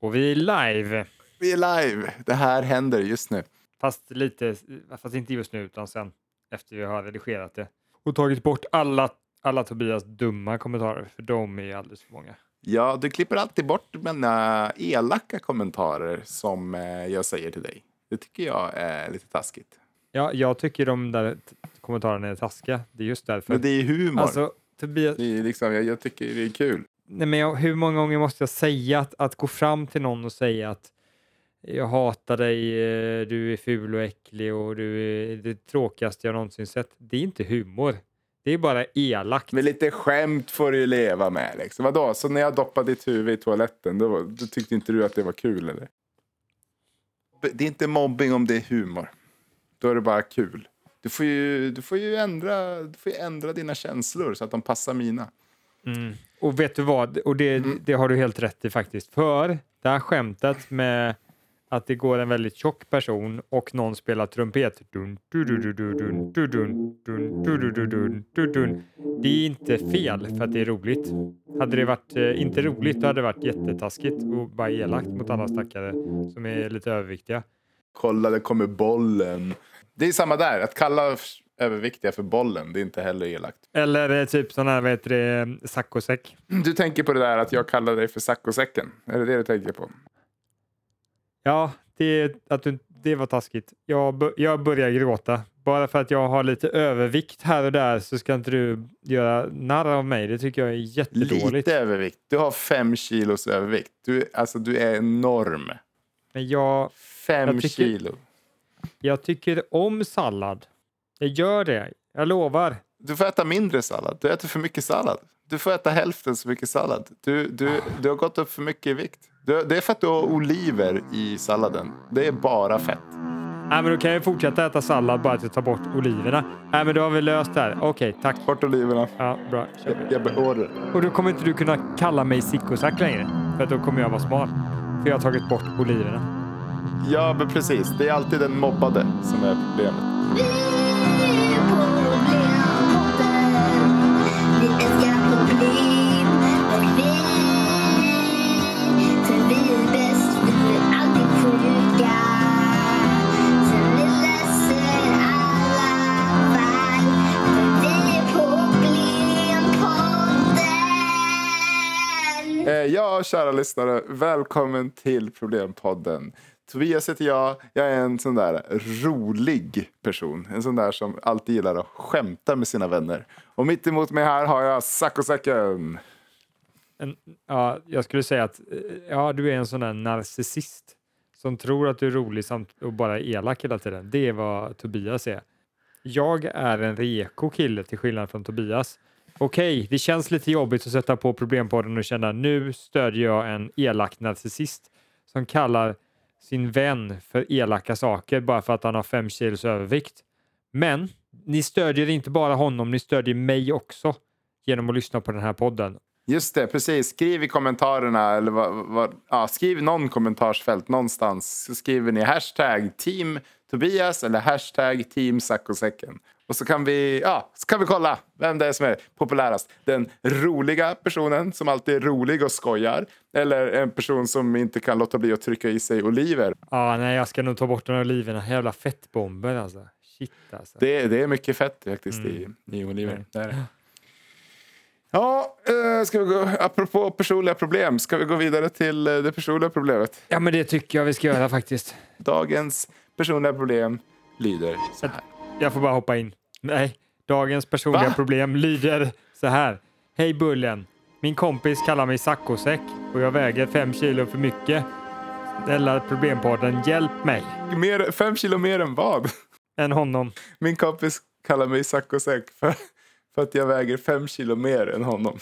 Och vi är live. Vi är live. Det här händer just nu. Fast lite, fast inte just nu utan sen efter vi har redigerat det. Och tagit bort alla, alla Tobias dumma kommentarer för de är alldeles för många. Ja, du klipper alltid bort mina elaka kommentarer som eh, jag säger till dig. Det tycker jag är lite taskigt. Ja, jag tycker de där kommentarerna är taskiga. Det är just därför. Men det är humor. Alltså, Tobias, det är liksom, jag, jag tycker det är kul nej men jag, hur många gånger måste jag säga att, att gå fram till någon och säga att jag hatar dig, eh, du är ful och äcklig och du är det tråkigaste jag någonsin sett. Det är inte humor. Det är bara elakt. Men lite skämt får du ju leva med. Liksom. Vadå, så när jag doppade ditt huvud i toaletten, då, då tyckte inte du att det var kul eller? Det är inte mobbing om det är humor. Då är det bara kul. Du får ju, du får ju, ändra, du får ju ändra dina känslor så att de passar mina. Mm. Och vet du vad? Och det, Mm. det har du helt rätt i faktiskt. För det här skämtet med att det går en väldigt tjock person och någon spelar trumpet. Det är inte fel för att det är roligt. Hade det varit eh, inte roligt då hade det varit jättetaskigt och bara elakt mot alla stackare som är lite överviktiga. Kolla, det kommer bollen. Det är samma där, att kalla överviktiga för bollen, det är inte heller elakt. Eller eh, typ sån här, vad heter det, saccosäck. Du tänker på det där att jag kallar dig för saccosäcken? Är det det du tänker på? Ja, det, att du, det var taskigt. Jag, jag börjar gråta. Bara för att jag har lite övervikt här och där så ska inte du göra narr av mig. Det tycker jag är jättedåligt. Lite övervikt. Du har fem kilos övervikt. Du, alltså, du är enorm. Men jag, Fem Jag tycker- kilo. jag tycker om sallad. Jag gör det. Jag lovar. Du får äta mindre sallad. Du äter för mycket sallad. Du får äta hälften så mycket sallad. Du, du, du har gått upp för mycket i vikt. Du, det är för att du har oliver i salladen. Det är bara fett. Nej, men då kan jag fortsätta äta sallad bara att jag tar bort oliverna. Nej, men då har vi löst det här. Okej, tack. Bort oliverna. Ja, bra. Jag, jag beordrar. Och då kommer inte du kunna kalla mig sickosack längre. För då kommer jag vara smal. För jag har tagit bort oliverna. Ja, men precis. Det är alltid den mobbade som är problemet. Eh, ja, kära lyssnare. Välkommen till Problempodden. Tobias heter jag. Jag är en sån där rolig person. En sån där som alltid gillar att skämta med sina vänner. Och mitt emot mig här har jag Saccosäcken. Ja, jag skulle säga att eh, ja, du är en sån där narcissist som tror att du är rolig samt och bara är elak hela tiden. Det är vad Tobias är. Jag är en reko kille till skillnad från Tobias. Okej, det känns lite jobbigt att sätta på problempodden och känna nu stödjer jag en elak narcissist som kallar sin vän för elaka saker bara för att han har fem kilos övervikt. Men ni stödjer inte bara honom, ni stödjer mig också genom att lyssna på den här podden. Just det, precis. Skriv i kommentarerna. Eller vad, vad, ja, skriv någon kommentarsfält någonstans. Så skriver ni hashtag team Tobias eller hashtag team Saccosäcken. Och så kan vi, ja, så kan vi kolla vem det är som är populärast. Den roliga personen som alltid är rolig och skojar. Eller en person som inte kan låta bli att trycka i sig oliver. Ja, nej, jag ska nog ta bort de här oliverna. Jävla fettbomber alltså. Shit alltså. Det, det är mycket fett faktiskt i, i oliver. Det är det. Ja, eh, ska vi gå, apropå personliga problem, ska vi gå vidare till eh, det personliga problemet? Ja, men det tycker jag vi ska göra faktiskt. Dagens personliga problem lyder så här. Jag får bara hoppa in. Nej, dagens personliga Va? problem lyder så här. Hej Bullen. Min kompis kallar mig saccosäck och jag väger fem kilo för mycket. Snälla problempodden, hjälp mig. Mer, fem kilo mer än vad? Än honom. Min kompis kallar mig saccosäck för, för att jag väger fem kilo mer än honom.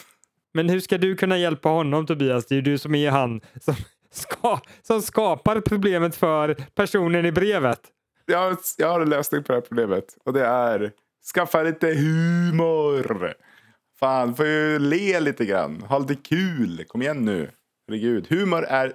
Men hur ska du kunna hjälpa honom Tobias? Det är ju du som är han som, ska, som skapar problemet för personen i brevet. Jag har, jag har en lösning på det här problemet och det är skaffa lite humor. Fan, får ju le lite grann. Ha lite kul. Kom igen nu. Herregud. Humor är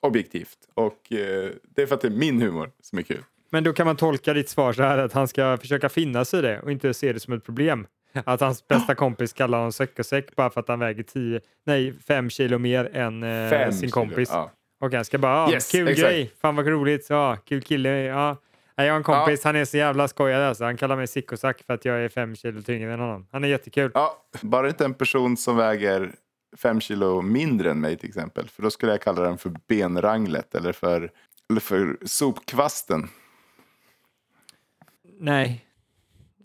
objektivt och eh, det är för att det är min humor som är kul. Men då kan man tolka ditt svar så här att han ska försöka finna sig i det och inte se det som ett problem. Att hans bästa kompis kallar honom säck och säck bara för att han väger 10, nej, fem kilo mer än eh, sin kilo, kompis. Ja. Okej, jag ska bara, ja, Yes, kul exakt. grej, fan vad roligt, ja, kul kille, ja. Jag har en kompis, han är så jävla skojare alltså. Han kallar mig sickosack för att jag är fem kilo tyngre än honom. Han är jättekul. Ja, bara inte en person som väger fem kilo mindre än mig till exempel. För då skulle jag kalla den för benranglet eller för, eller för sopkvasten. Nej,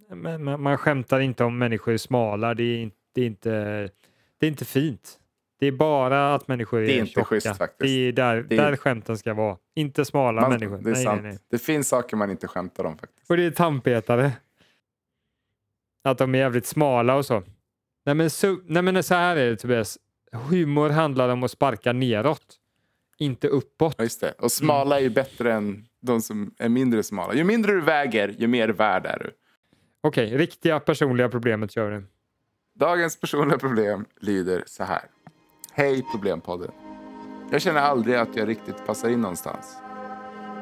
men man, man skämtar inte om människor är smala. Det är, inte, det, är inte, det är inte fint. Det är bara att människor är, Det är inte tjocka. schysst faktiskt. Det är där, Det är- där skämten ska vara. Inte smala Man, människor. det är nej, sant. nej, nej. Det finns saker man inte skämtar om faktiskt. Och det är tandpetare. Att de är jävligt smala och så. Nej men så, nej, men så här är det Tobias. Humor handlar om att sparka neråt. Inte uppåt. Ja, just det. Och smala är ju bättre än de som är mindre smala. Ju mindre du väger, ju mer värd är du. Okej, riktiga personliga problemet gör det. Dagens personliga problem lyder så här. Hej Problempodden. Jag känner aldrig att jag riktigt passar in någonstans.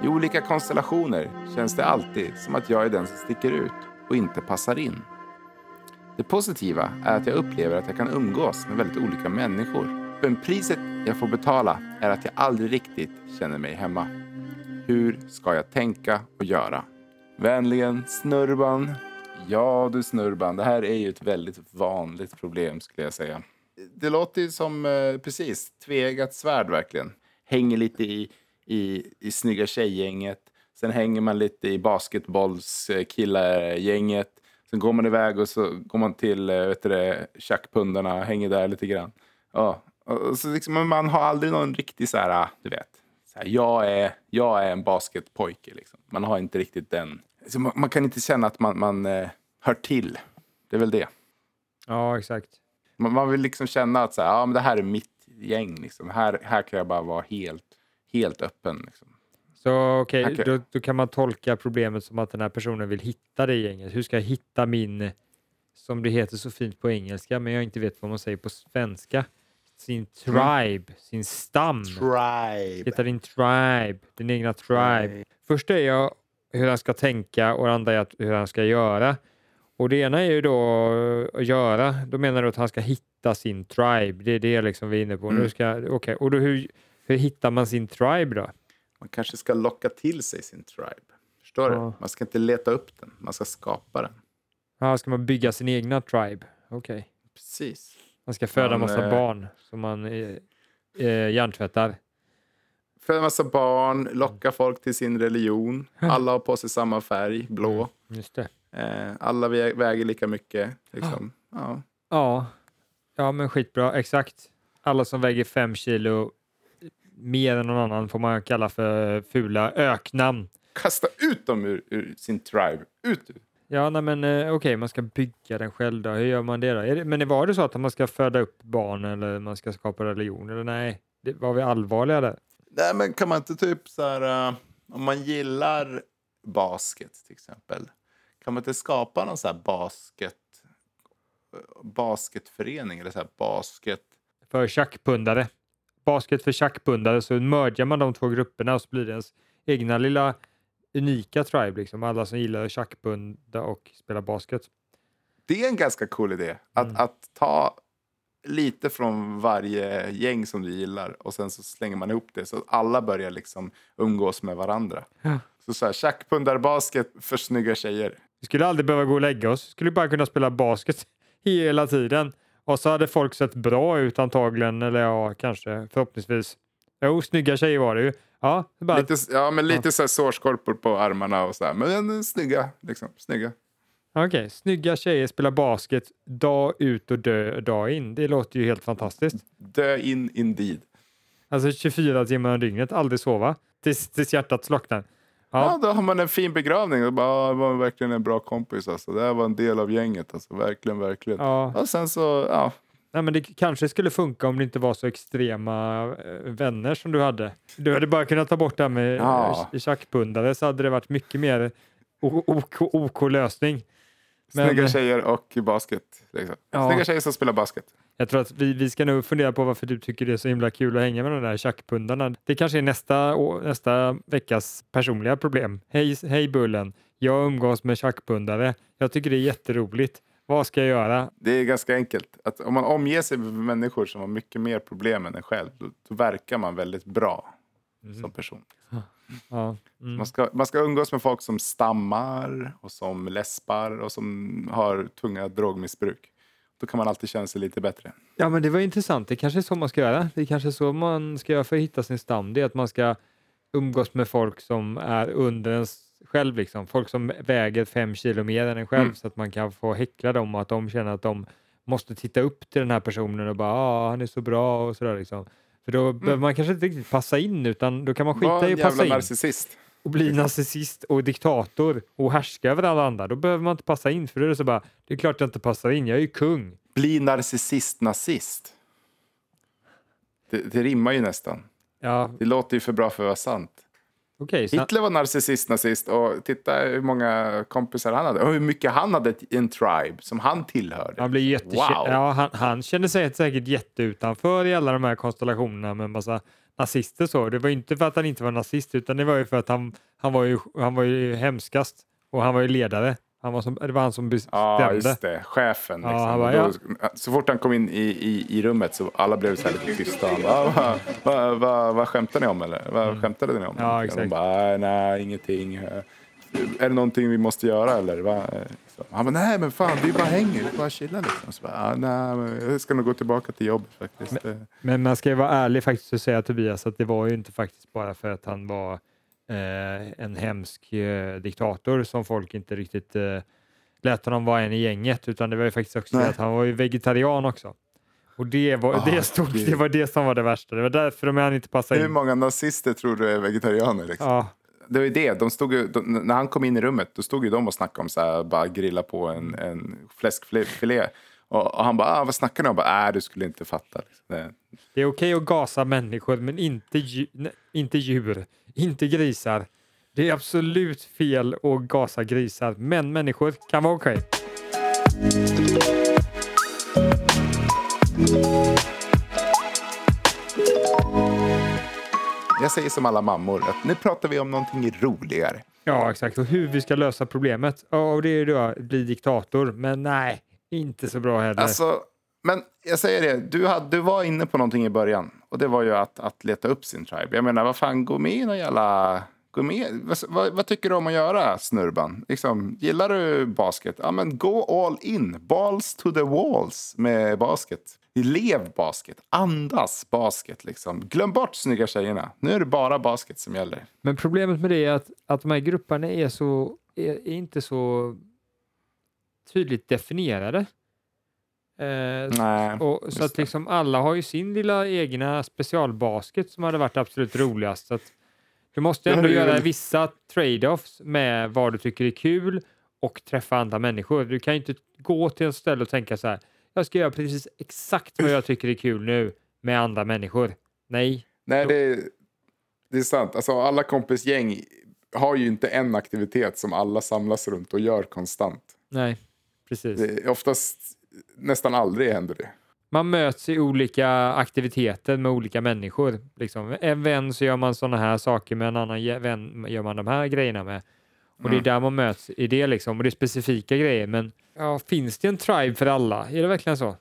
I olika konstellationer känns det alltid som att jag är den som sticker ut och inte passar in. Det positiva är att jag upplever att jag kan umgås med väldigt olika människor. Men priset jag får betala är att jag aldrig riktigt känner mig hemma. Hur ska jag tänka och göra? Vänligen Snurban. Ja du Snurban, det här är ju ett väldigt vanligt problem skulle jag säga. Det låter ju som, eh, precis, tveeggat svärd verkligen. Hänger lite i, i, i snygga tjejgänget. Sen hänger man lite i basketbollskillargänget. Sen går man iväg och så går man till eh, vet du tjackpundarna och hänger där lite grann. Ja, och så liksom, men man har aldrig någon riktig så här, ah, du vet. Så här, jag, är, jag är en basketpojke liksom. Man har inte riktigt den. Så man, man kan inte känna att man, man eh, hör till. Det är väl det. Ja, exakt. Man, man vill liksom känna att så här, ja, men det här är mitt gäng. Liksom. Här, här kan jag bara vara helt, helt öppen. Liksom. Så okej, Okej. då, då kan man tolka problemet som att den här personen vill hitta det gänget. Hur ska jag hitta min, som det heter så fint på engelska, men jag inte vet vad man säger på svenska, sin tribe, sin stam. Tribe. Hitta din tribe, din egna tribe. Först är jag hur han ska tänka och det andra är att hur han ska göra. Och det ena är ju då att göra. Då menar du att han ska hitta sin tribe. Det är det liksom vi är inne på. Mm. Ska, okay. Och då hur, hur hittar man sin tribe då? Man kanske ska locka till sig sin tribe. Förstår Ja. du? Man ska inte leta upp den. Man ska skapa den. Ja, ska man bygga sin egna tribe? Okej. Precis. Man ska föda Man, massa eh, barn som man eh, eh, hjärntvättar. Föda massa barn, locka folk till sin religion. Alla har på sig samma färg, blå. Just det. Eh, alla vä- väger lika mycket. Liksom. Ja. Ja. ja, men skitbra. Exakt. Alla som väger fem kilo mer än någon annan får man kalla för fula öknamn. Kasta ut dem ur, ur sin tribe. Ut ur. Ja, nej, men eh, okej, man ska bygga den själv då. Hur gör man det då? Är det, men var det så att man ska föda upp barn eller man ska skapa religion? Eller nej, det, var vi allvarliga där? Nej, men kan man inte typ så här... eh, om man gillar basket till exempel. Kan man inte skapa någon så här basket... Basketförening eller så här basket... För tjackpundare. Basket för tjackpundare, så mergar man de två grupperna och så blir det ens egna lilla unika tribe, liksom. Alla som gillar tjackpunda och spela basket. Det är en ganska cool idé. Att, Mm. att ta lite från varje gäng som du gillar och sen så slänger man ihop det så att alla börjar liksom umgås med varandra. Ja. Så så här, tjackpundarbasket för snygga tjejer. Vi skulle aldrig behöva gå och lägga oss. Vi skulle bara kunna spela basket hela tiden. Och så hade folk sett bra ut antagligen, eller ja, kanske förhoppningsvis. Jo, snygga tjejer var det ju. Ja, bara, Lite, ja, men lite så här sårskorpor på armarna och så här. Men eh, snygga, liksom. Snygga. okej. Snygga tjejer spelar basket dag ut och dö, dag in. Det låter ju helt fantastiskt. Dö in indeed. Alltså 24 timmar om dygnet, aldrig sova. Tills, tills hjärtat slocknar. Ja. Då har man en fin begravning. Och bara, "Ah, var verkligen en bra kompis. Alltså. Det här var en del av gänget. Alltså. Verkligen, verkligen. ja. Och sen så, ja. Nej, men det kanske skulle funka om det inte var så extrema eh, vänner som du hade. Du hade bara kunnat ta bort det här med Ja. ja. tjackpundare så hade det varit mycket mer o- OK, OK lösning. Men- Snygga tjejer och basket. Liksom. Ja. Snygga tjejer som spelar basket. Jag tror att vi, vi ska nog fundera på varför du tycker det är så himla kul att hänga med de där tjackpundarna. Det kanske är nästa, nästa veckas personliga problem. Hej, hej Bullen, jag umgås med tjackpundare. Jag tycker det är jätteroligt. Vad ska jag göra? Det är ganska enkelt. Att om man omger sig med människor som har mycket mer problem än en själv, då, då verkar man väldigt bra. Som person. Ja. Mm. Man, ska, man ska umgås med folk som stammar och som läspar och som har tunga drogmissbruk. Då kan man alltid känna sig lite bättre. ja, men det var intressant. Det kanske är så man ska göra. Det kanske är så man ska göra för att hitta sin stam. Det är att man ska umgås med folk som är under ens själv. Liksom. Folk som väger fem kilo mer än en själv Mm. så att man kan få häckla dem och att de känner att de måste titta upp till den här personen och bara ah, han är så bra och sådär. Liksom. För då behöver man kanske inte riktigt passa in utan då kan man Mm. Var skita i att passa in narcissist. och bli narcissist och diktator och härska över alla andra. Då behöver man inte passa in för då är det så bara, det är klart jag inte passar in, jag är ju kung. Bli narcissist-nazist. Det, det rimmar ju nästan. Ja, Det låter ju för bra för att vara sant. Okej. så- Hitler var narcissist-nazist och titta hur många kompisar han hade och hur mycket han hade i en tribe som han tillhörde. Han, blir jätte... Wow. ja, han, han kände sig säkert jätteutanför i alla de här konstellationerna med massa nazister. Så. Det var inte för att han inte var nazist utan det var ju för att han, han, var, ju, han var ju hemskast och han var ju ledare. Han var som, det var han som bestämde. Ja, just det. Chefen. Ja, Liksom. han bara, då, så fort han kom in i, i, i rummet så alla blev så här lite tysta. Han bara, vad va, va, vad skämtar ni om eller? Vad skämtade ni om? Mm. Ja, exakt. De bara, nej, ingenting. Är det någonting vi måste göra eller? Va? Han bara, nej men fan, vi bara hänger, vi bara chillar liksom. Så bara, "Ah, nej, men jag ska nog gå tillbaka till jobbet faktiskt. Eh, Men man ska ju vara ärlig faktiskt och säga Tobias att det var ju inte faktiskt bara för att han var en hemsk eh, diktator som folk inte riktigt eh, lät honom vara en i gänget utan det var ju faktiskt också Nej. att han var ju vegetarian också. Och det var, Ah, det, stod, gud. det var det som var det värsta. Det var därför de han inte passade Hur in. många nazister tror du är vegetarianer? Liksom? Ja, Det var ju det. De stod ju, de, när han kom in i rummet då stod ju de och snackade om så här, bara grilla på en, en fläskfilé. Och, och han bara, ah, vad snackar ni om? Jag Bara, äh, du skulle inte fatta. Liksom. Det, är okej att gasa människor men inte, dju- nej, inte djur, inte grisar. Det är absolut fel att gasa grisar, men människor kan vara okej. jag säger som alla mammor, att nu pratar vi om någonting roligare. Ja, exakt. Och hur vi ska lösa problemet. Ja, och det är då att bli diktator. Men nej, inte så bra heller. Alltså, men jag säger det, du, hade, du var inne på någonting i början. Och det var ju att, att leta upp sin tribe. Jag menar, vad fan, gå med i någon jävla... Gå med. Vad, vad, vad tycker du om att göra, snurban? Liksom, gillar du basket? Ja, men gå all in. Balls to the walls med basket. Lev basket. Andas basket. Liksom. Glöm bort snygga tjejerna. Nu är det bara basket som gäller. Men problemet med det är att, att de här grupperna är, så, är, är inte så tydligt definierade. Eh, Nej, och, så att liksom alla har ju sin lilla egna specialbasket som hade varit absolut roligast. Så du måste ändå göra vissa trade-offs med vad du tycker är kul och träffa andra människor. Du kan ju inte gå till ett ställe och tänka så här. Jag ska göra precis exakt vad jag tycker är kul nu med andra människor. Nej, Nej, det är, det är sant. Alltså, alla kompisgäng har ju inte en aktivitet som alla samlas runt och gör konstant. nej, precis. Det oftast, nästan aldrig händer det. Man möts i olika aktiviteter med olika människor. Liksom. En vän så gör man sådana här saker med en annan vän gör man de här grejerna med. Och det är där man möts i det liksom. Och det är specifika grejer. Men ja, finns det en tribe för alla? Är det verkligen så?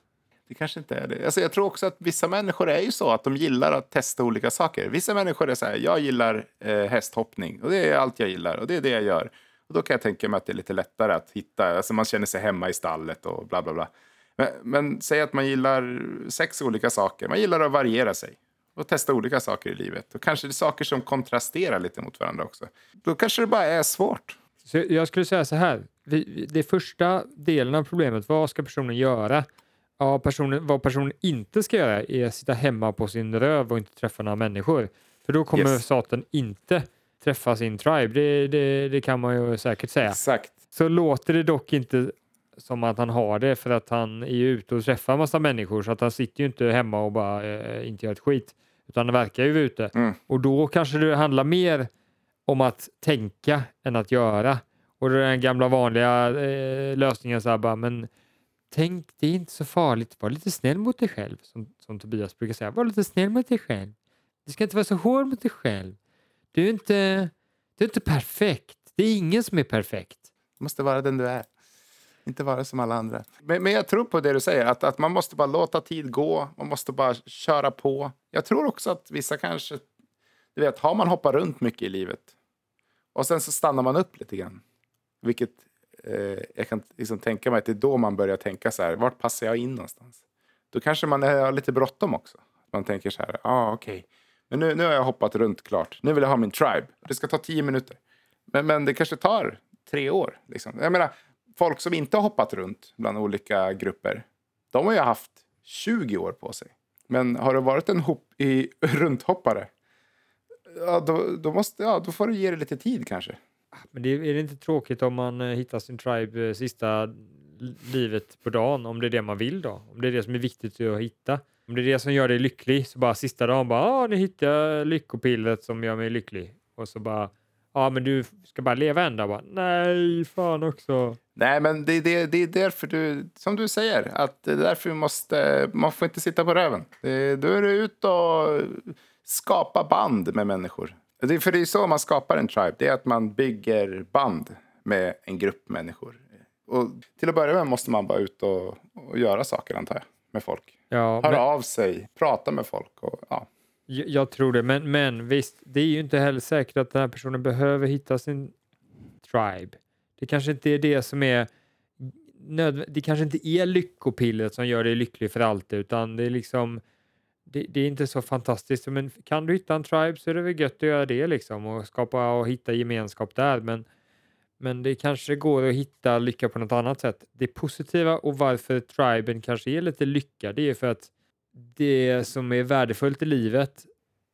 Det kanske inte är det. Alltså, jag tror också att vissa människor är ju så att de gillar att testa olika saker. Vissa människor är så här, jag gillar eh, hästhoppning och det är allt jag gillar och det är det jag gör. Och då kan jag tänka mig att det är lite lättare att hitta, alltså man känner sig hemma i stallet och bla bla bla. Men, men säg att man gillar sex olika saker, man gillar att variera sig och testa olika saker i livet. Och kanske det är saker som kontrasterar lite mot varandra också. Då kanske det bara är svårt. Så jag skulle säga så här. Vi, det första delen av problemet, vad ska personen göra? Ja, personen, vad personen inte ska göra är att sitta hemma på sin röv och inte träffa några människor. För då kommer Yes. staten inte träffa sin tribe. Det, det, det kan man ju säkert säga. Exakt. Så låter det dock inte som att han har det för att han är ute och träffar massa människor så att han sitter ju inte hemma och bara eh, inte gör ett skit. Utan han verkar ju vara ute. Mm. Och då kanske det handlar mer om att tänka än att göra. Och det är den gamla vanliga eh, lösningen så här bara, men tänk, det är inte så farligt. Var lite snäll mot dig själv, som, som Tobias brukar säga. Var lite snäll mot dig själv. Du ska inte vara så hård mot dig själv. Du är inte, du är inte perfekt. Det är ingen som är perfekt. Du måste vara den du är. Inte vara som alla andra. Men, men jag tror på det du säger, att, att man måste bara låta tid gå. Man måste bara köra på. Jag tror också att vissa kanske Du vet, har man hoppat runt mycket i livet och sen så stannar man upp lite grann. Vilket eh, jag kan liksom tänka mig att det är då man börjar tänka så här, vart passar jag in någonstans? Då kanske man eh, har lite bråttom också. Man tänker så här, ja ah, okej, men nu, nu har jag hoppat runt klart. Nu vill jag ha min tribe. Det ska ta tio minuter. Men, men det kanske tar tre år. Liksom. Jag menar, folk som inte har hoppat runt bland olika grupper, de har ju haft 20 år på sig. Men har du varit en hop i, runthoppare, ja, då, då, måste, ja, då får du ge det lite tid kanske. Men det, är det inte tråkigt om man eh, hittar sin tribe eh, sista livet på dagen, om det är det man vill då? Om det är det som är viktigt att hitta? Om det är det som gör dig lycklig, så bara sista dagen bara, ah, nu hittar jag lyckopillret som gör mig lycklig. Och så bara, ja men du ska bara leva en dag. Bara, Nej, fan också. Nej, men det, det, det är därför du, som du säger, att det är därför vi måste, man får inte sitta på röven. Det, då är du ute och skapa band med människor. Det, är- för det är så man skapar en tribe, det är att man bygger band med en grupp människor. Och till att börja med måste man bara ut och, och göra saker, antar jag, med folk. Ja, Höra men, av sig, prata med folk. Och, ja. jag, jag tror det, men, men visst, det är ju inte heller säkert att den här personen behöver hitta sin tribe. Det kanske inte är det som är nödvändigt. Det kanske inte är lyckopillet som gör dig lycklig för alltid, utan det är liksom det, det är inte så fantastiskt. Men kan du hitta en tribe så är det väl gött att göra det liksom och skapa och hitta gemenskap där. Men, men det kanske går att hitta lycka på något annat sätt. Det positiva och varför triben kanske är lite lycka, det är för att det som är värdefullt i livet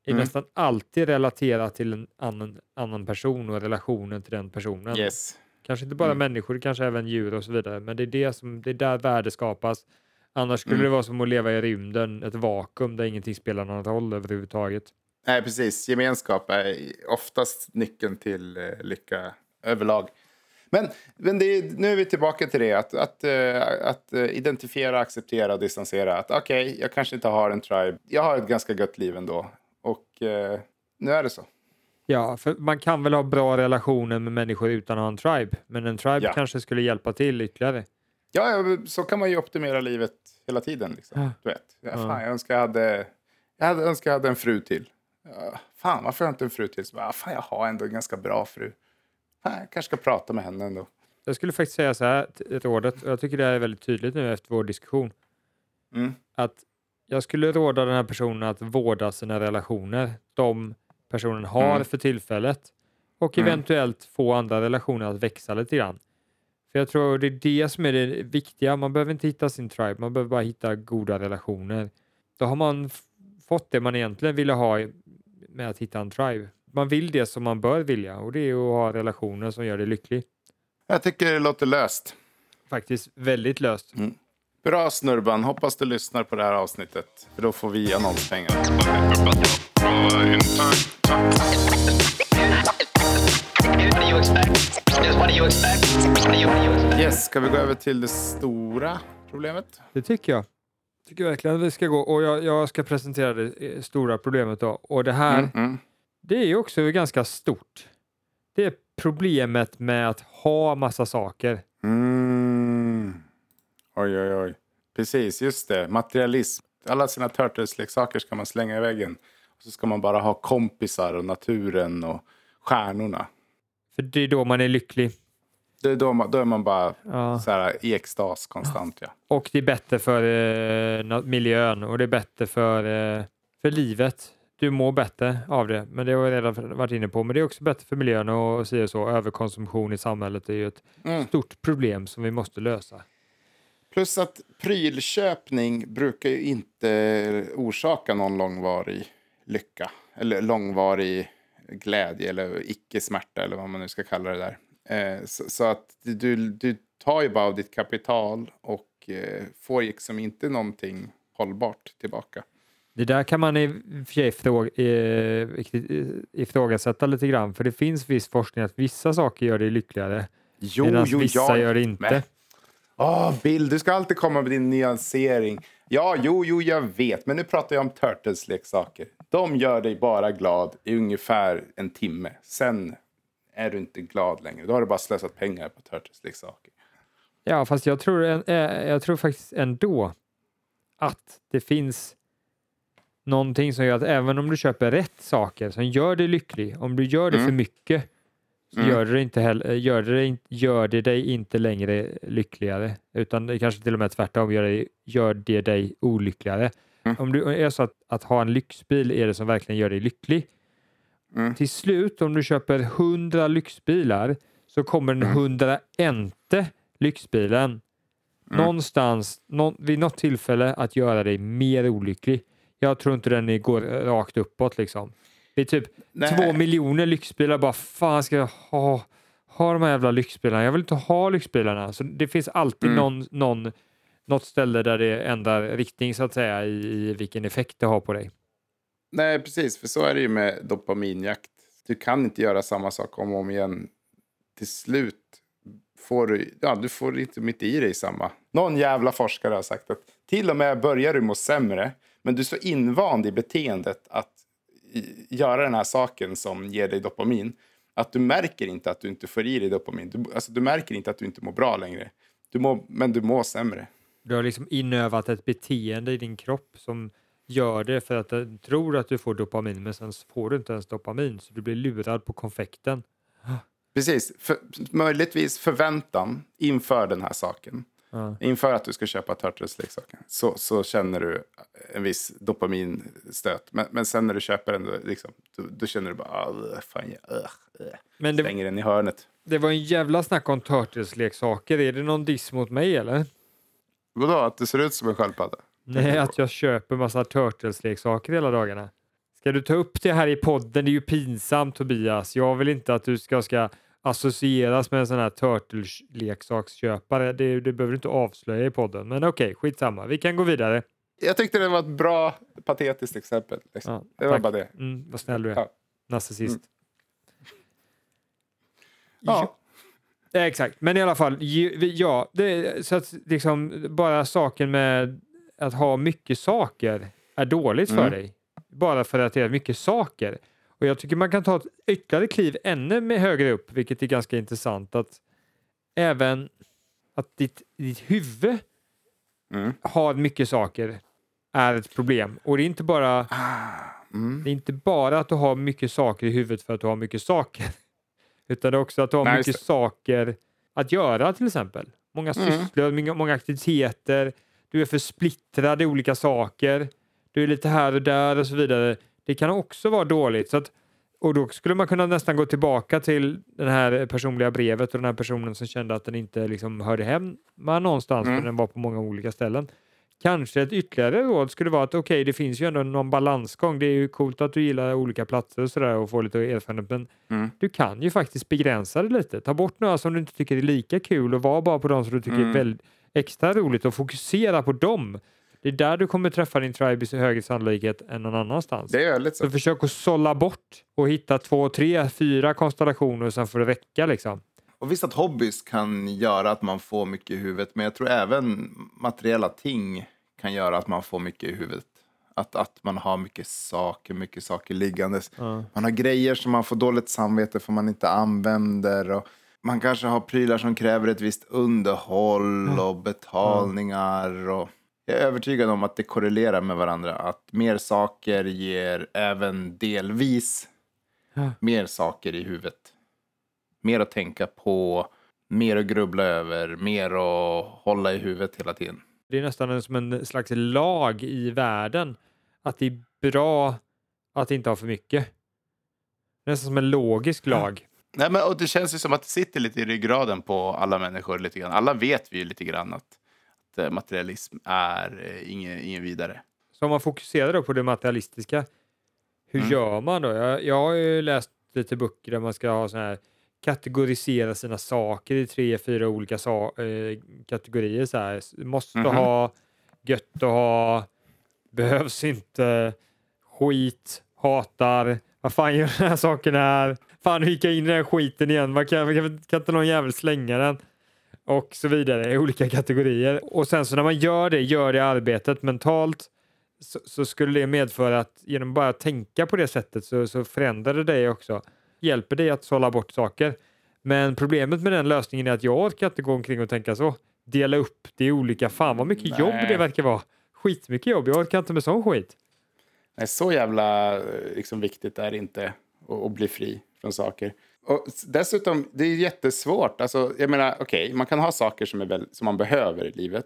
är Mm. nästan alltid relaterat till en annan, annan person och relationen till den personen. Yes. Kanske inte bara Mm. människor, kanske även djur och så vidare, men det är, det som, det är där värde skapas. Annars skulle Mm. det vara som att leva i rymden, ett vakuum där ingenting spelar någon roll överhuvudtaget. Nej, precis. Gemenskap är oftast nyckeln till eh, lycka överlag. Men, men är, nu är vi tillbaka till det, att, att, eh, att eh, identifiera, acceptera och distansera. Att okej, jag kanske inte har en tribe. Jag har ett ganska gött liv ändå. Och eh, nu är det så. Ja, för man kan väl ha bra relationer med människor utan att ha en tribe, men en tribe Ja. kanske skulle hjälpa till ytterligare. Ja, så kan man ju optimera livet hela tiden. Liksom. Du vet. Ja, fan, jag önskar jag hade, jag hade, önskar jag hade en fru till. Ja, fan, varför har jag inte en fru till? Så bara, fan, jag har ändå en ganska bra fru. Jag kanske ska prata med henne ändå. Jag skulle faktiskt säga så här, rådet, och jag tycker det är väldigt tydligt nu efter vår diskussion, Mm. att jag skulle råda den här personen att vårda sina relationer, de personen har Mm. för tillfället, och Mm. eventuellt få andra relationer att växa lite grann. För jag tror det är det som är det viktiga, man behöver inte hitta sin tribe, man behöver bara hitta goda relationer. Då har man fått det man egentligen ville ha med att hitta en tribe. Man vill det som man bör vilja och det är att ha relationer som gör dig lycklig. Jag tycker det låter löst. Faktiskt väldigt löst. Bra Snurban, hoppas du lyssnar på det här avsnittet. För då får vi annonspengar. Yes, ska vi gå över till det stora problemet? Det tycker jag. Tycker verkligen att vi ska gå och jag, jag ska presentera det eh, stora problemet då. Och det här, Mm, mm. Det är också ganska stort. Det är problemet med att ha massa saker. Mm. Oj, oj, oj. Precis, just det. Materialism. Alla sina Turtles-leksaker ska man slänga i väggen. Och så ska man bara ha kompisar och naturen och stjärnorna. För det är då man är lycklig. Det är då, man, då är man bara Ja. så här, i extas konstant. Ja. Och det är bättre för eh, miljön och det är bättre för, eh, för livet. Du mår bättre av det, men det har jag redan varit inne på. Men det är också bättre för miljön och så, så. Överkonsumtion i samhället är ju ett Mm. stort problem som vi måste lösa. Plus att prylköpning brukar ju inte orsaka någon långvarig lycka. Eller långvarig glädje eller icke-smärta eller vad man nu ska kalla det där. Eh, så, så att du, du tar ju bara av ditt kapital och eh, får liksom inte någonting hållbart tillbaka. Det där kan man i och för sig eh, eh, ifrågasätta lite grann, för det finns viss forskning att vissa saker gör dig lyckligare, Jo, medan jo, vissa ja. gör det inte. Men- Åh, Bill, du ska alltid komma med din nyansering. Ja, jo, jo, jag vet. Men nu pratar jag om Turtles-leksaker. De gör dig bara glad i ungefär en timme. Sen är du inte glad längre. Då har du bara slösat pengar på Turtles-leksaker. Ja, fast jag tror, en- eh, jag tror faktiskt ändå att det finns någonting som gör att även om du köper rätt saker som gör dig lycklig, om du gör det Mm. för mycket så Mm. gör, det inte heller, gör, det, gör det dig inte längre lyckligare utan det kanske till och med tvärtom gör, det, gör det dig olyckligare. Mm. Om du är så att, att ha en lyxbil är det som verkligen gör dig lycklig. Mm. Till slut om du köper 100 lyxbilar så kommer den Mm. 101 lyxbilen Mm. någonstans nå, vid något tillfälle att göra dig mer olycklig. Jag tror inte den går rakt uppåt liksom. Det är typ Nej. två miljoner lyxbilar bara fan ska jag ha, ha de här jävla lyxbilarna? Jag vill inte ha lyxbilarna. Så det finns alltid Mm. någon, någon, något ställe där det ändrar riktning så att säga i, i vilken effekt det har på dig. Nej, precis. För så är det ju med dopaminjakt. Du kan inte göra samma sak om och om igen. Till slut får du, ja, du får inte mitt i dig samma. Någon jävla forskare har sagt att till och med börjar du må sämre, men du är så invand i beteendet att göra den här saken som ger dig dopamin, att du märker inte att du inte får i dig dopamin. Du, alltså, du märker inte att du inte mår bra längre. Du mår, men du mår sämre. Du har liksom inövat ett beteende i din kropp som gör det för att du tror att du får dopamin men sen får du inte ens dopamin så du blir lurad på konfekten. Precis. För, möjligtvis förväntan inför den här saken. Ja. Inför att du ska köpa Turtles-leksaken så, så känner du en viss dopaminstöt. Men, men sen när du köper den, då, liksom, då, då känner du bara "Ah, fan, jag, uh, uh. Men det, stänger den i hörnet. det var en jävla snack om Turtles-leksaker. Är det någon diss mot mig eller? Vadå, att du ser ut som en sköldpadda? Nej, att jag köper massa Turtles-leksaker hela dagarna. Ska du ta upp det här i podden? Det är ju pinsamt Tobias. Jag vill inte att du ska, ska associeras med en sån här Turtles-leksaksköpare. Det, det behöver du inte avslöja i podden. Men okej, skitsamma. Vi kan gå vidare. Jag tyckte det var ett bra patetiskt exempel. Liksom. Ja, det var tack. bara det. Mm, vad snäll du är. Ja. Narcissist. Mm. Ja. Ja, exakt, men i alla fall, ja, det, så att liksom bara saken med att ha mycket saker är dåligt för Mm. dig. Bara för att det är mycket saker. Och jag tycker man kan ta ett ytterligare kliv ännu mer högre upp, vilket är ganska intressant, att även att ditt, ditt huvud Mm. har mycket saker är ett problem. Och det är inte bara Mm. det är inte bara att du har mycket saker i huvudet för att du har mycket saker. Utan det är också att du har Nej, mycket saker att göra till exempel. Många Mm. sysslor, många, många aktiviteter. Du är för splittrad i olika saker. Du är lite här och där och så vidare. Det kan också vara dåligt. Så att, och då skulle man kunna nästan gå tillbaka till det här personliga brevet och den här personen som kände att den inte liksom hörde hemma någonstans Mm. för den var på många olika ställen. Kanske ett ytterligare råd skulle vara att okej, det finns ju ändå någon balansgång. Det är ju coolt att du gillar olika platser och sådär och får lite erfarenhet, men Mm. du kan ju faktiskt begränsa det lite. Ta bort några som du inte tycker är lika kul och var bara på de som du tycker Mm. är väldigt extra roligt och fokusera på dem. Det är där du kommer träffa din tribe i högre sannolikhet än någon annanstans. Det är väldigt så. Så försök att sålla bort och hitta två, tre, fyra konstellationer och sen får det räcka liksom. Och visst att hobbys kan göra att man får mycket i huvudet, men jag tror även materiella ting kan göra att man får mycket i huvudet. Att, att man har mycket saker, mycket saker liggandes. Ja. Man har grejer som man får dåligt samvete för man inte använder. Och man kanske har prylar som kräver ett visst underhåll och betalningar. Och jag är övertygad om att det korrelerar med varandra. Att mer saker ger även delvis Ja. mer saker i huvudet. Mer att tänka på, mer att grubbla över, mer att hålla i huvudet hela tiden. Det är nästan som en slags lag i världen att det är bra att inte ha för mycket. Nästan som en logisk lag. Nej, men, och det känns ju som att det sitter lite i ryggraden på alla människor. lite grann. Alla vet vi ju lite grann att, att eh, materialism är eh, inget, inget vidare. Så om man fokuserar då på det materialistiska, hur Mm. gör man då? Jag, jag har ju läst lite böcker där man ska ha sån här kategorisera sina saker i tre, fyra olika sa- eh, kategorier. Så här. Måste Mhm. ha, gött att ha, behövs inte, skit, hatar, vad fan gör den här saken här? Fan, hur gick jag in i den här skiten igen? Vad kan, kan, kan inte någon jävel slänga den? Och så vidare i olika kategorier. Och sen så när man gör det, gör det arbetet mentalt så, så skulle det medföra att genom bara att tänka på det sättet så, så förändrar det dig också. Hjälper dig att sålla bort saker. Men problemet med den lösningen är att jag orkar inte gå omkring och tänka så. Dela upp det i olika, fan vad mycket jobb Nej. det verkar vara. Skitmycket jobb, jag orkar inte med sån skit. Nej, så jävla eh, liksom, viktigt är det inte att, att bli fri från saker. Och dessutom, det är jättesvårt. Alltså, jag menar, okej, man kan ha saker som, är väl, som man behöver i livet.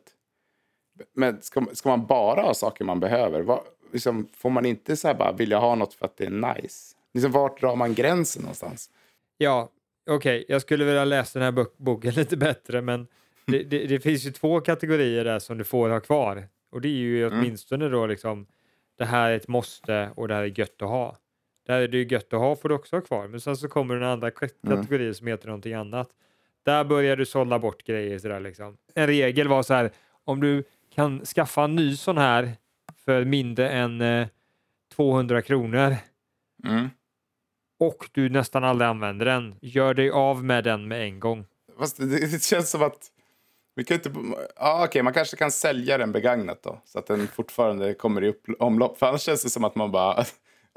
Men ska, ska man bara ha saker man behöver? Vad, liksom, får man inte så här bara vilja ha något för att det är nice? Liksom, vart drar man gränsen någonstans? Ja, okej, jag skulle vilja läsa den här bok- boken lite bättre, men det, det, det finns ju två kategorier där som du får ha kvar. Och det är ju åtminstone då liksom, det här är ett måste och det här är gött att ha. Det här är det ju gött att ha får du också ha kvar, men sen så kommer den andra k- kategorin som heter någonting annat. Där börjar du sålla bort grejer sådär liksom. En regel var så här, om du kan skaffa en ny sån här för mindre än eh, 200 kronor Mm. och du nästan aldrig använder den, gör dig av med den med en gång. Fast det, det känns som att... Vi kan inte, ja, okej, man kanske kan sälja den begagnat då. Så att den fortfarande kommer i upp, omlopp. För annars känns det som att man bara...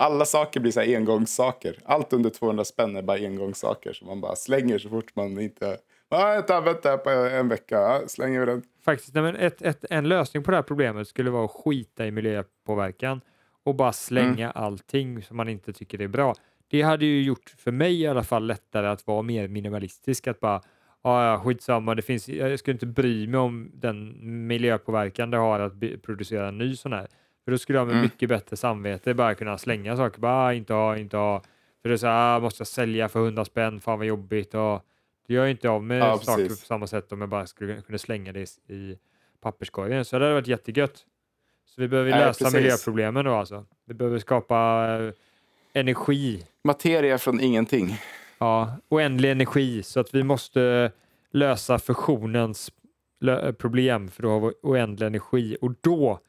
Alla saker blir så här engångssaker. Allt under 200 spänn är bara engångssaker. som man bara slänger så fort man inte... Ja, jag har använt det här på en vecka. Slänger vi den. Faktiskt, nej, men ett, ett, en lösning på det här problemet skulle vara att skita i miljöpåverkan och bara slänga allting som man inte tycker är bra. Det hade ju gjort, för mig i alla fall, lättare att vara mer minimalistisk. Att bara, "Ah, ja, skitsamma, det finns, jag skulle inte bry mig om den miljöpåverkan det har att producera en ny sån här. För då skulle jag med Mm. mycket bättre samvete bara kunna slänga saker. Bara, "Ah, inte ha, inte ha. För det är så här, ah, måste jag sälja för 100 spänn, fan vad jobbigt. Och det gör jag inte av med Ja, saker på precis. samma sätt om jag bara skulle kunna slänga det i- papperskorgen. Så det hade varit jättegött. Så vi behöver lösa precis. miljöproblemen då alltså. Vi behöver skapa eh, energi, Materia från ingenting. ja, oändlig energi så att vi måste lösa fusionens lö- problem för då har vi oändlig energi och då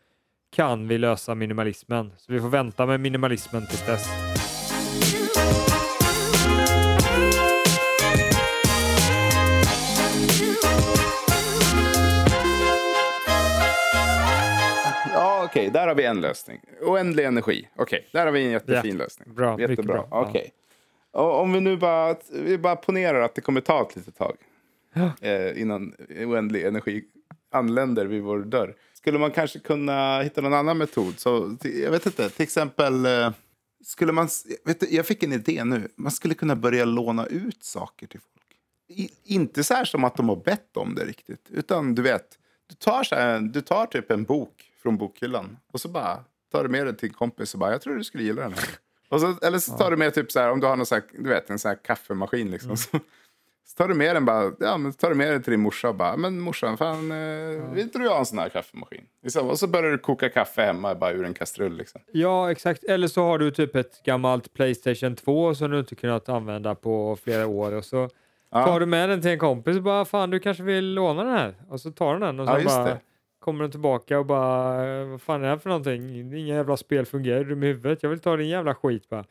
kan vi lösa minimalismen. Så vi får vänta med minimalismen tills dess. Ja, okej, där har vi en lösning. Oändlig energi. Okej, där har vi en jättefin Ja, lösning. bra, Jättebra. bra, ja. Okej. Och om vi nu bara, vi bara ponerar att det kommer ta ett litet tag eh, innan oändlig energi anländer vid vår dörr. Skulle man kanske kunna hitta någon annan metod? Så, jag vet inte, till exempel eh, skulle man, vet du, jag fick en idé nu. Man skulle kunna börja låna ut saker till folk. I, inte så här som att de har bett om det riktigt. Utan du vet, du tar, så här, du tar typ en bok från bokhyllan och så bara tar du med den till en kompis och bara, jag tror du skulle gilla den här. Så, eller så tar du med typ så här, om du har någon så här, du vet, en sån här kaffemaskin liksom. Så, så tar du med den bara, ja men tar du med den till din morsa och bara, men morsan, fan, eh, vill du ha en sån här kaffemaskin? Liksom, och så börjar du koka kaffe hemma bara ur en kastrull liksom. Ja, exakt. Eller så har du typ ett gammalt Playstation 2 som du inte kunnat använda på flera år och så Ja. tar du med den till en kompis och bara fan du kanske vill låna den här och så tar den den och Ja, så just bara det. kommer den tillbaka och bara vad fan är det här för någonting? Inga jävla spel fungerar, du med huvudet? Jag vill ta din jävla skit bara.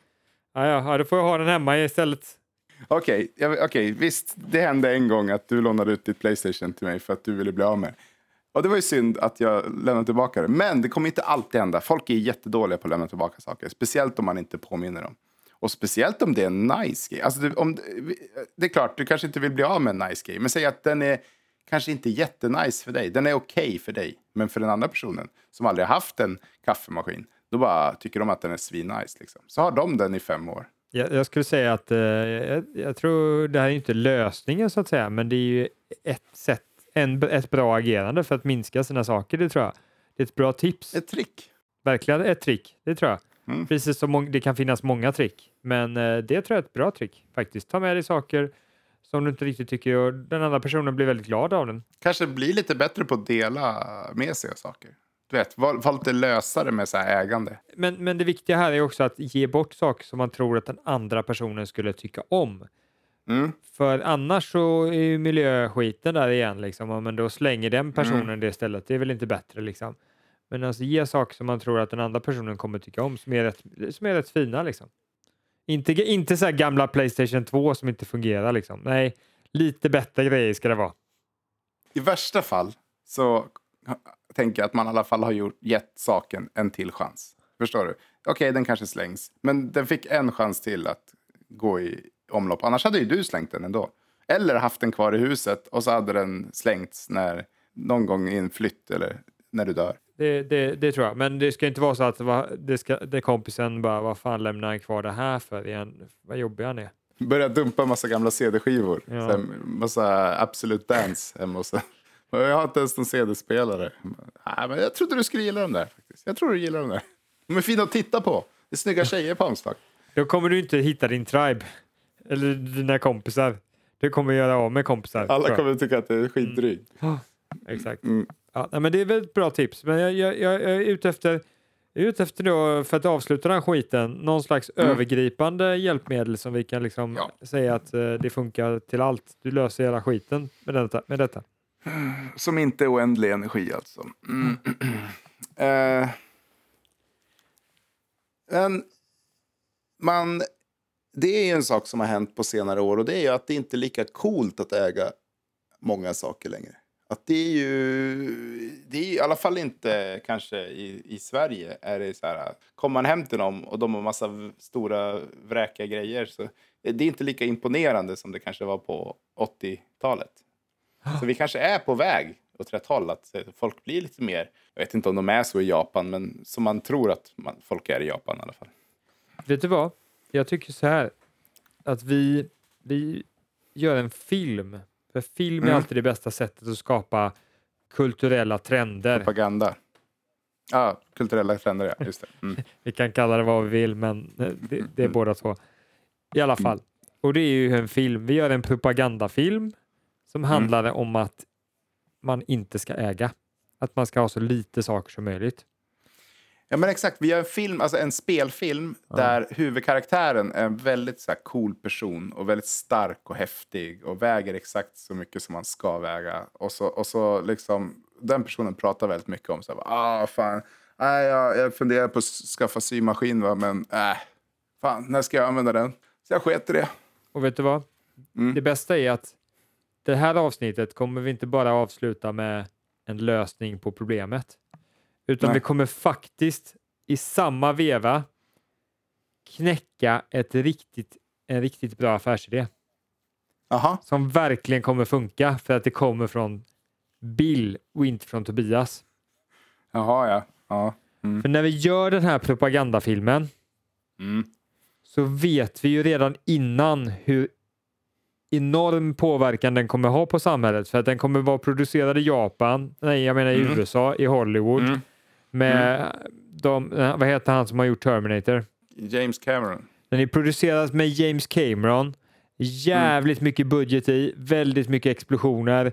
Ja, ja, ja, då får jag ha den hemma istället. Okej, okay, okay, visst, det hände en gång att du lånade ut ditt Playstation till mig för att du ville bli av med. Och det var ju synd att jag lämnade tillbaka det. Men det kommer inte alltid hända. Folk är jättedåliga på att lämna tillbaka saker. Speciellt om man inte påminner dem. Och speciellt om det är en nice grej. Alltså om, det är klart, du kanske inte vill bli av med en nice grej. Men säg att den är kanske inte jättenice för dig. Den är okej okay för dig. Men för den andra personen som aldrig haft en kaffemaskin. Då bara tycker de att den är svinnice. Liksom. Så har de den i fem år. Jag, jag skulle säga att eh, jag, jag tror det här är inte lösningen så att säga, men det är ju ett sätt, en, ett bra agerande för att minska sina saker, det tror jag. Det är ett bra tips. Ett trick. Verkligen ett trick, det tror jag. Mm. Precis som det kan finnas många trick, men eh, det tror jag är ett bra trick faktiskt. Ta med dig saker som du inte riktigt tycker och den andra personen blir väldigt glad av den. kanske bli lite bättre på att dela med sig av saker. Du vet, var, lite lösare med så här ägande. Men, men det viktiga här är också att ge bort saker som man tror att den andra personen skulle tycka om. Mm. För annars så är ju miljöskiten där igen liksom. Men då slänger den personen det istället. Det är väl inte bättre liksom. Men alltså ge saker som man tror att den andra personen kommer tycka om som är rätt, som är rätt fina liksom. Inte, inte så gamla Playstation 2 som inte fungerar liksom. Nej, lite bättre grejer ska det vara. I värsta fall så tänker att man i alla fall har gjort, gett saken en till chans. Förstår du? Okej, den kanske slängs. Men den fick en chans till att gå i omlopp. Annars hade ju du slängt den ändå. Eller haft den kvar i huset och så hade den slängts när, någon gång i en flytt eller när du dör. Det, det, det tror jag. Men det ska inte vara så att det, ska, det kompisen bara, vad fan lämnar han kvar det här för igen? Vad jobbig han är. Började dumpa massa gamla CD-skivor. Ja. Massa Absolute Dance hemma hos Jag har inte ens någon CD-spelare. Nej, men jag trodde du skulle gilla dem där. Faktiskt. Jag tror du gillar dem där. De är fina att titta på. Det är snygga tjejer på Amstock. Då kommer du inte hitta din tribe. Eller dina kompisar. Du kommer göra av med kompisar. Alla kommer tycka att det är skitdrygt. Exakt. Mm. Ja, men det är väl ett bra tips. Men jag, jag, jag är ute efter, jag är ute efter då, för att avsluta den skiten, någon slags övergripande hjälpmedel som vi kan liksom Ja. säga att eh, det funkar till allt. Du löser hela skiten med detta. Med detta. Som inte är oändlig energi alltså. Mm. Eh, men man, det är ju en sak som har hänt på senare år och det är ju att det inte är lika coolt att äga många saker längre. Att det är ju, det är ju i alla fall inte kanske i, i Sverige är det så här, kommer man hem till dem och de har massa stora vräkiga grejer så det är inte lika imponerande som det kanske var på 80-talet. Så vi kanske är på väg åt rätt håll. Att eh, folk blir lite mer, jag vet inte om de är så i Japan, men som man tror att man, folk är i Japan i alla fall. Vet du vad? Jag tycker så här att vi, vi gör en film. För film är Mm. alltid det bästa sättet att skapa kulturella trender. Propaganda. Ja, kulturella trender, ja. Just det. Mm. Vi kan kalla det vad vi vill, men eh, det, det är båda två. I alla fall. Och det är ju en film. Vi gör en propagandafilm som handlar om att man inte ska äga. Att man ska ha så lite saker som möjligt. Ja, men exakt. Vi gör en film, alltså en spelfilm där huvudkaraktären är en väldigt så här, cool person och väldigt stark och häftig och väger exakt så mycket som man ska väga. Och så, och så liksom, den personen pratar väldigt mycket om så här, ah fan, nej, jag, jag funderar på att skaffa symaskin va, men äh, fan, när ska jag använda den? Så jag sket i det. Och vet du vad? Mm. Det bästa är att det här avsnittet kommer vi inte bara avsluta med en lösning på problemet. Utan Nej. vi kommer faktiskt i samma veva knäcka ett riktigt, en riktigt bra affärsidé. Jaha, som verkligen kommer funka för att det kommer från Bill och inte från Tobias. jaha ja. ja. Mm. För när vi gör den här propagandafilmen Mm. så vet vi ju redan innan hur enorm påverkan den kommer ha på samhället för att den kommer vara producerad i Japan, nej jag menar i Mm. USA, i Hollywood Mm. med de, eh, vad heter han som har gjort Terminator? James Cameron. Den är producerad med James Cameron. Jävligt mycket budget i, väldigt mycket explosioner,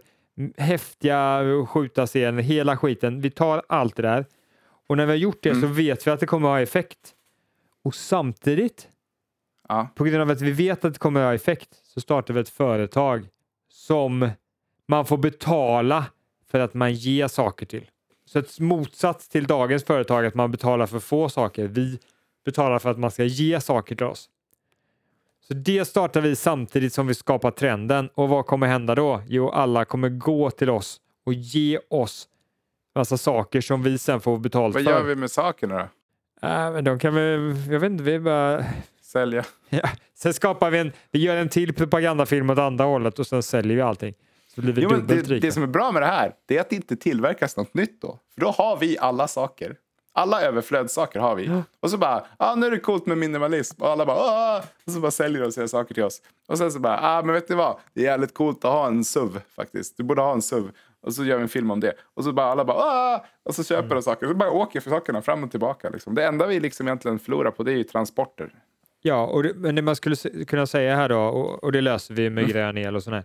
häftiga skjuta scener, hela skiten. Vi tar allt det där. Och när vi har gjort det så vet vi att det kommer att ha effekt. Och samtidigt, Ja. på grund av att vi vet att det kommer att ha effekt, så startar vi ett företag som man får betala för att man ger saker till. Så ett motsats till dagens företag att man betalar för få saker. Vi betalar för att man ska ge saker till oss. Så det startar vi samtidigt som vi skapar trenden. Och vad kommer hända då? Jo, alla kommer gå till oss och ge oss massa saker som vi sen får betalt Vad för. gör vi med sakerna då? Äh, men de kan vi, jag vet inte, vi bara... Sälja? Ja. Sen skapar vi en, vi gör en till propagandafilm åt andra hållet och sen säljer vi allting. Så blir vi Jo, men det, rika. det som är bra med det här det är att det inte tillverkas något nytt då. För då har vi alla saker. Alla överflödssaker har vi. Och så bara, ah, nu är det coolt med minimalism. Och alla bara, ah! Och så bara säljer de sina saker till oss. Och sen så bara, ah, men vet ni vad? Det är jävligt coolt att ha en SUV faktiskt. Du borde ha en SUV. Och så gör vi en film om det. Och så bara alla bara, ah! Och så köper de saker. Och så bara åker för sakerna fram och tillbaka. Liksom. Det enda vi liksom egentligen förlorar på det är ju transporter. Ja, och det, men det man skulle kunna säga här då, och, och det löser vi med grön el och sådär.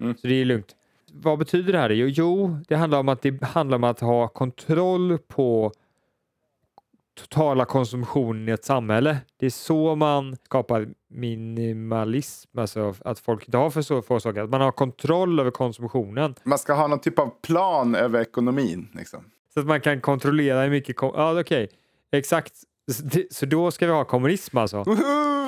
Mm. Så det är lugnt. Vad betyder det här? Jo, jo, det handlar om att det handlar om att ha kontroll på totala konsumtionen i ett samhälle. Det är så man skapar minimalism, alltså att folk inte har för så få saker. Att man har kontroll över konsumtionen. Man ska ha någon typ av plan över ekonomin. Liksom. Så att man kan kontrollera hur mycket... Ja, okej. Exakt. Så då ska vi ha kommunism alltså. Eh,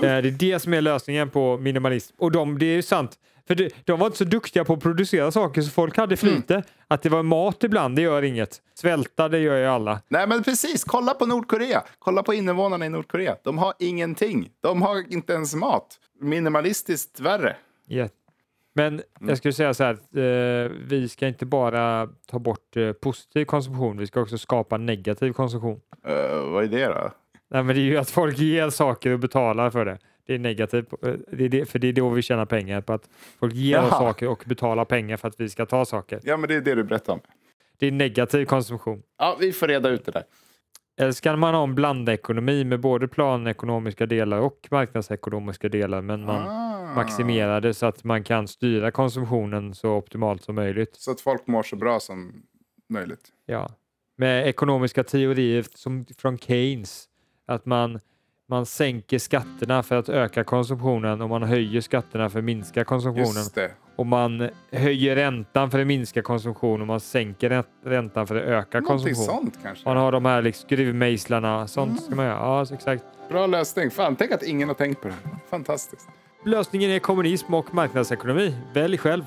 Det är det som är lösningen på minimalism. Och de, det är ju sant. För de var inte så duktiga på att producera saker så folk hade för lite. Att det var mat ibland, det gör inget. Svälta, det gör ju alla. Nej men precis, kolla på Nordkorea. Kolla på invånarna i Nordkorea. De har ingenting. De har inte ens mat. Minimalistiskt värre. Ja. Men jag skulle säga så här, att, eh, vi ska inte bara ta bort eh, positiv konsumtion, vi ska också skapa negativ konsumtion. Eh, vad är det då? Nej, men det är ju att folk ger saker och betalar för det. Det är negativt, eh, det är det, för det är då vi tjänar pengar på att folk ger oss Jaha. saker och betalar pengar för att vi ska ta saker. Ja, men det är det du berättar om. Det är negativ konsumtion. Ja, vi får reda ut det där. Eller ska man ha en blandekonomi med både planekonomiska delar och marknadsekonomiska delar, men man Ah. maximerar det så att man kan styra konsumtionen så optimalt som möjligt. Så att folk mår så bra som möjligt. Ja. Med ekonomiska teorier som från Keynes, att man, man sänker skatterna för att öka konsumtionen och man höjer skatterna för att minska konsumtionen. Just det. Och man höjer räntan för att minska konsumtion och man sänker rä- räntan för att öka Någonting konsumtion. sånt kanske. Man har de här liksom, skruvmejslarna, sånt ska man göra. Ja, exakt. Bra lösning. Fan, tänk att ingen har tänkt på det. Fantastiskt. Lösningen är kommunism och marknadsekonomi. Välj själv.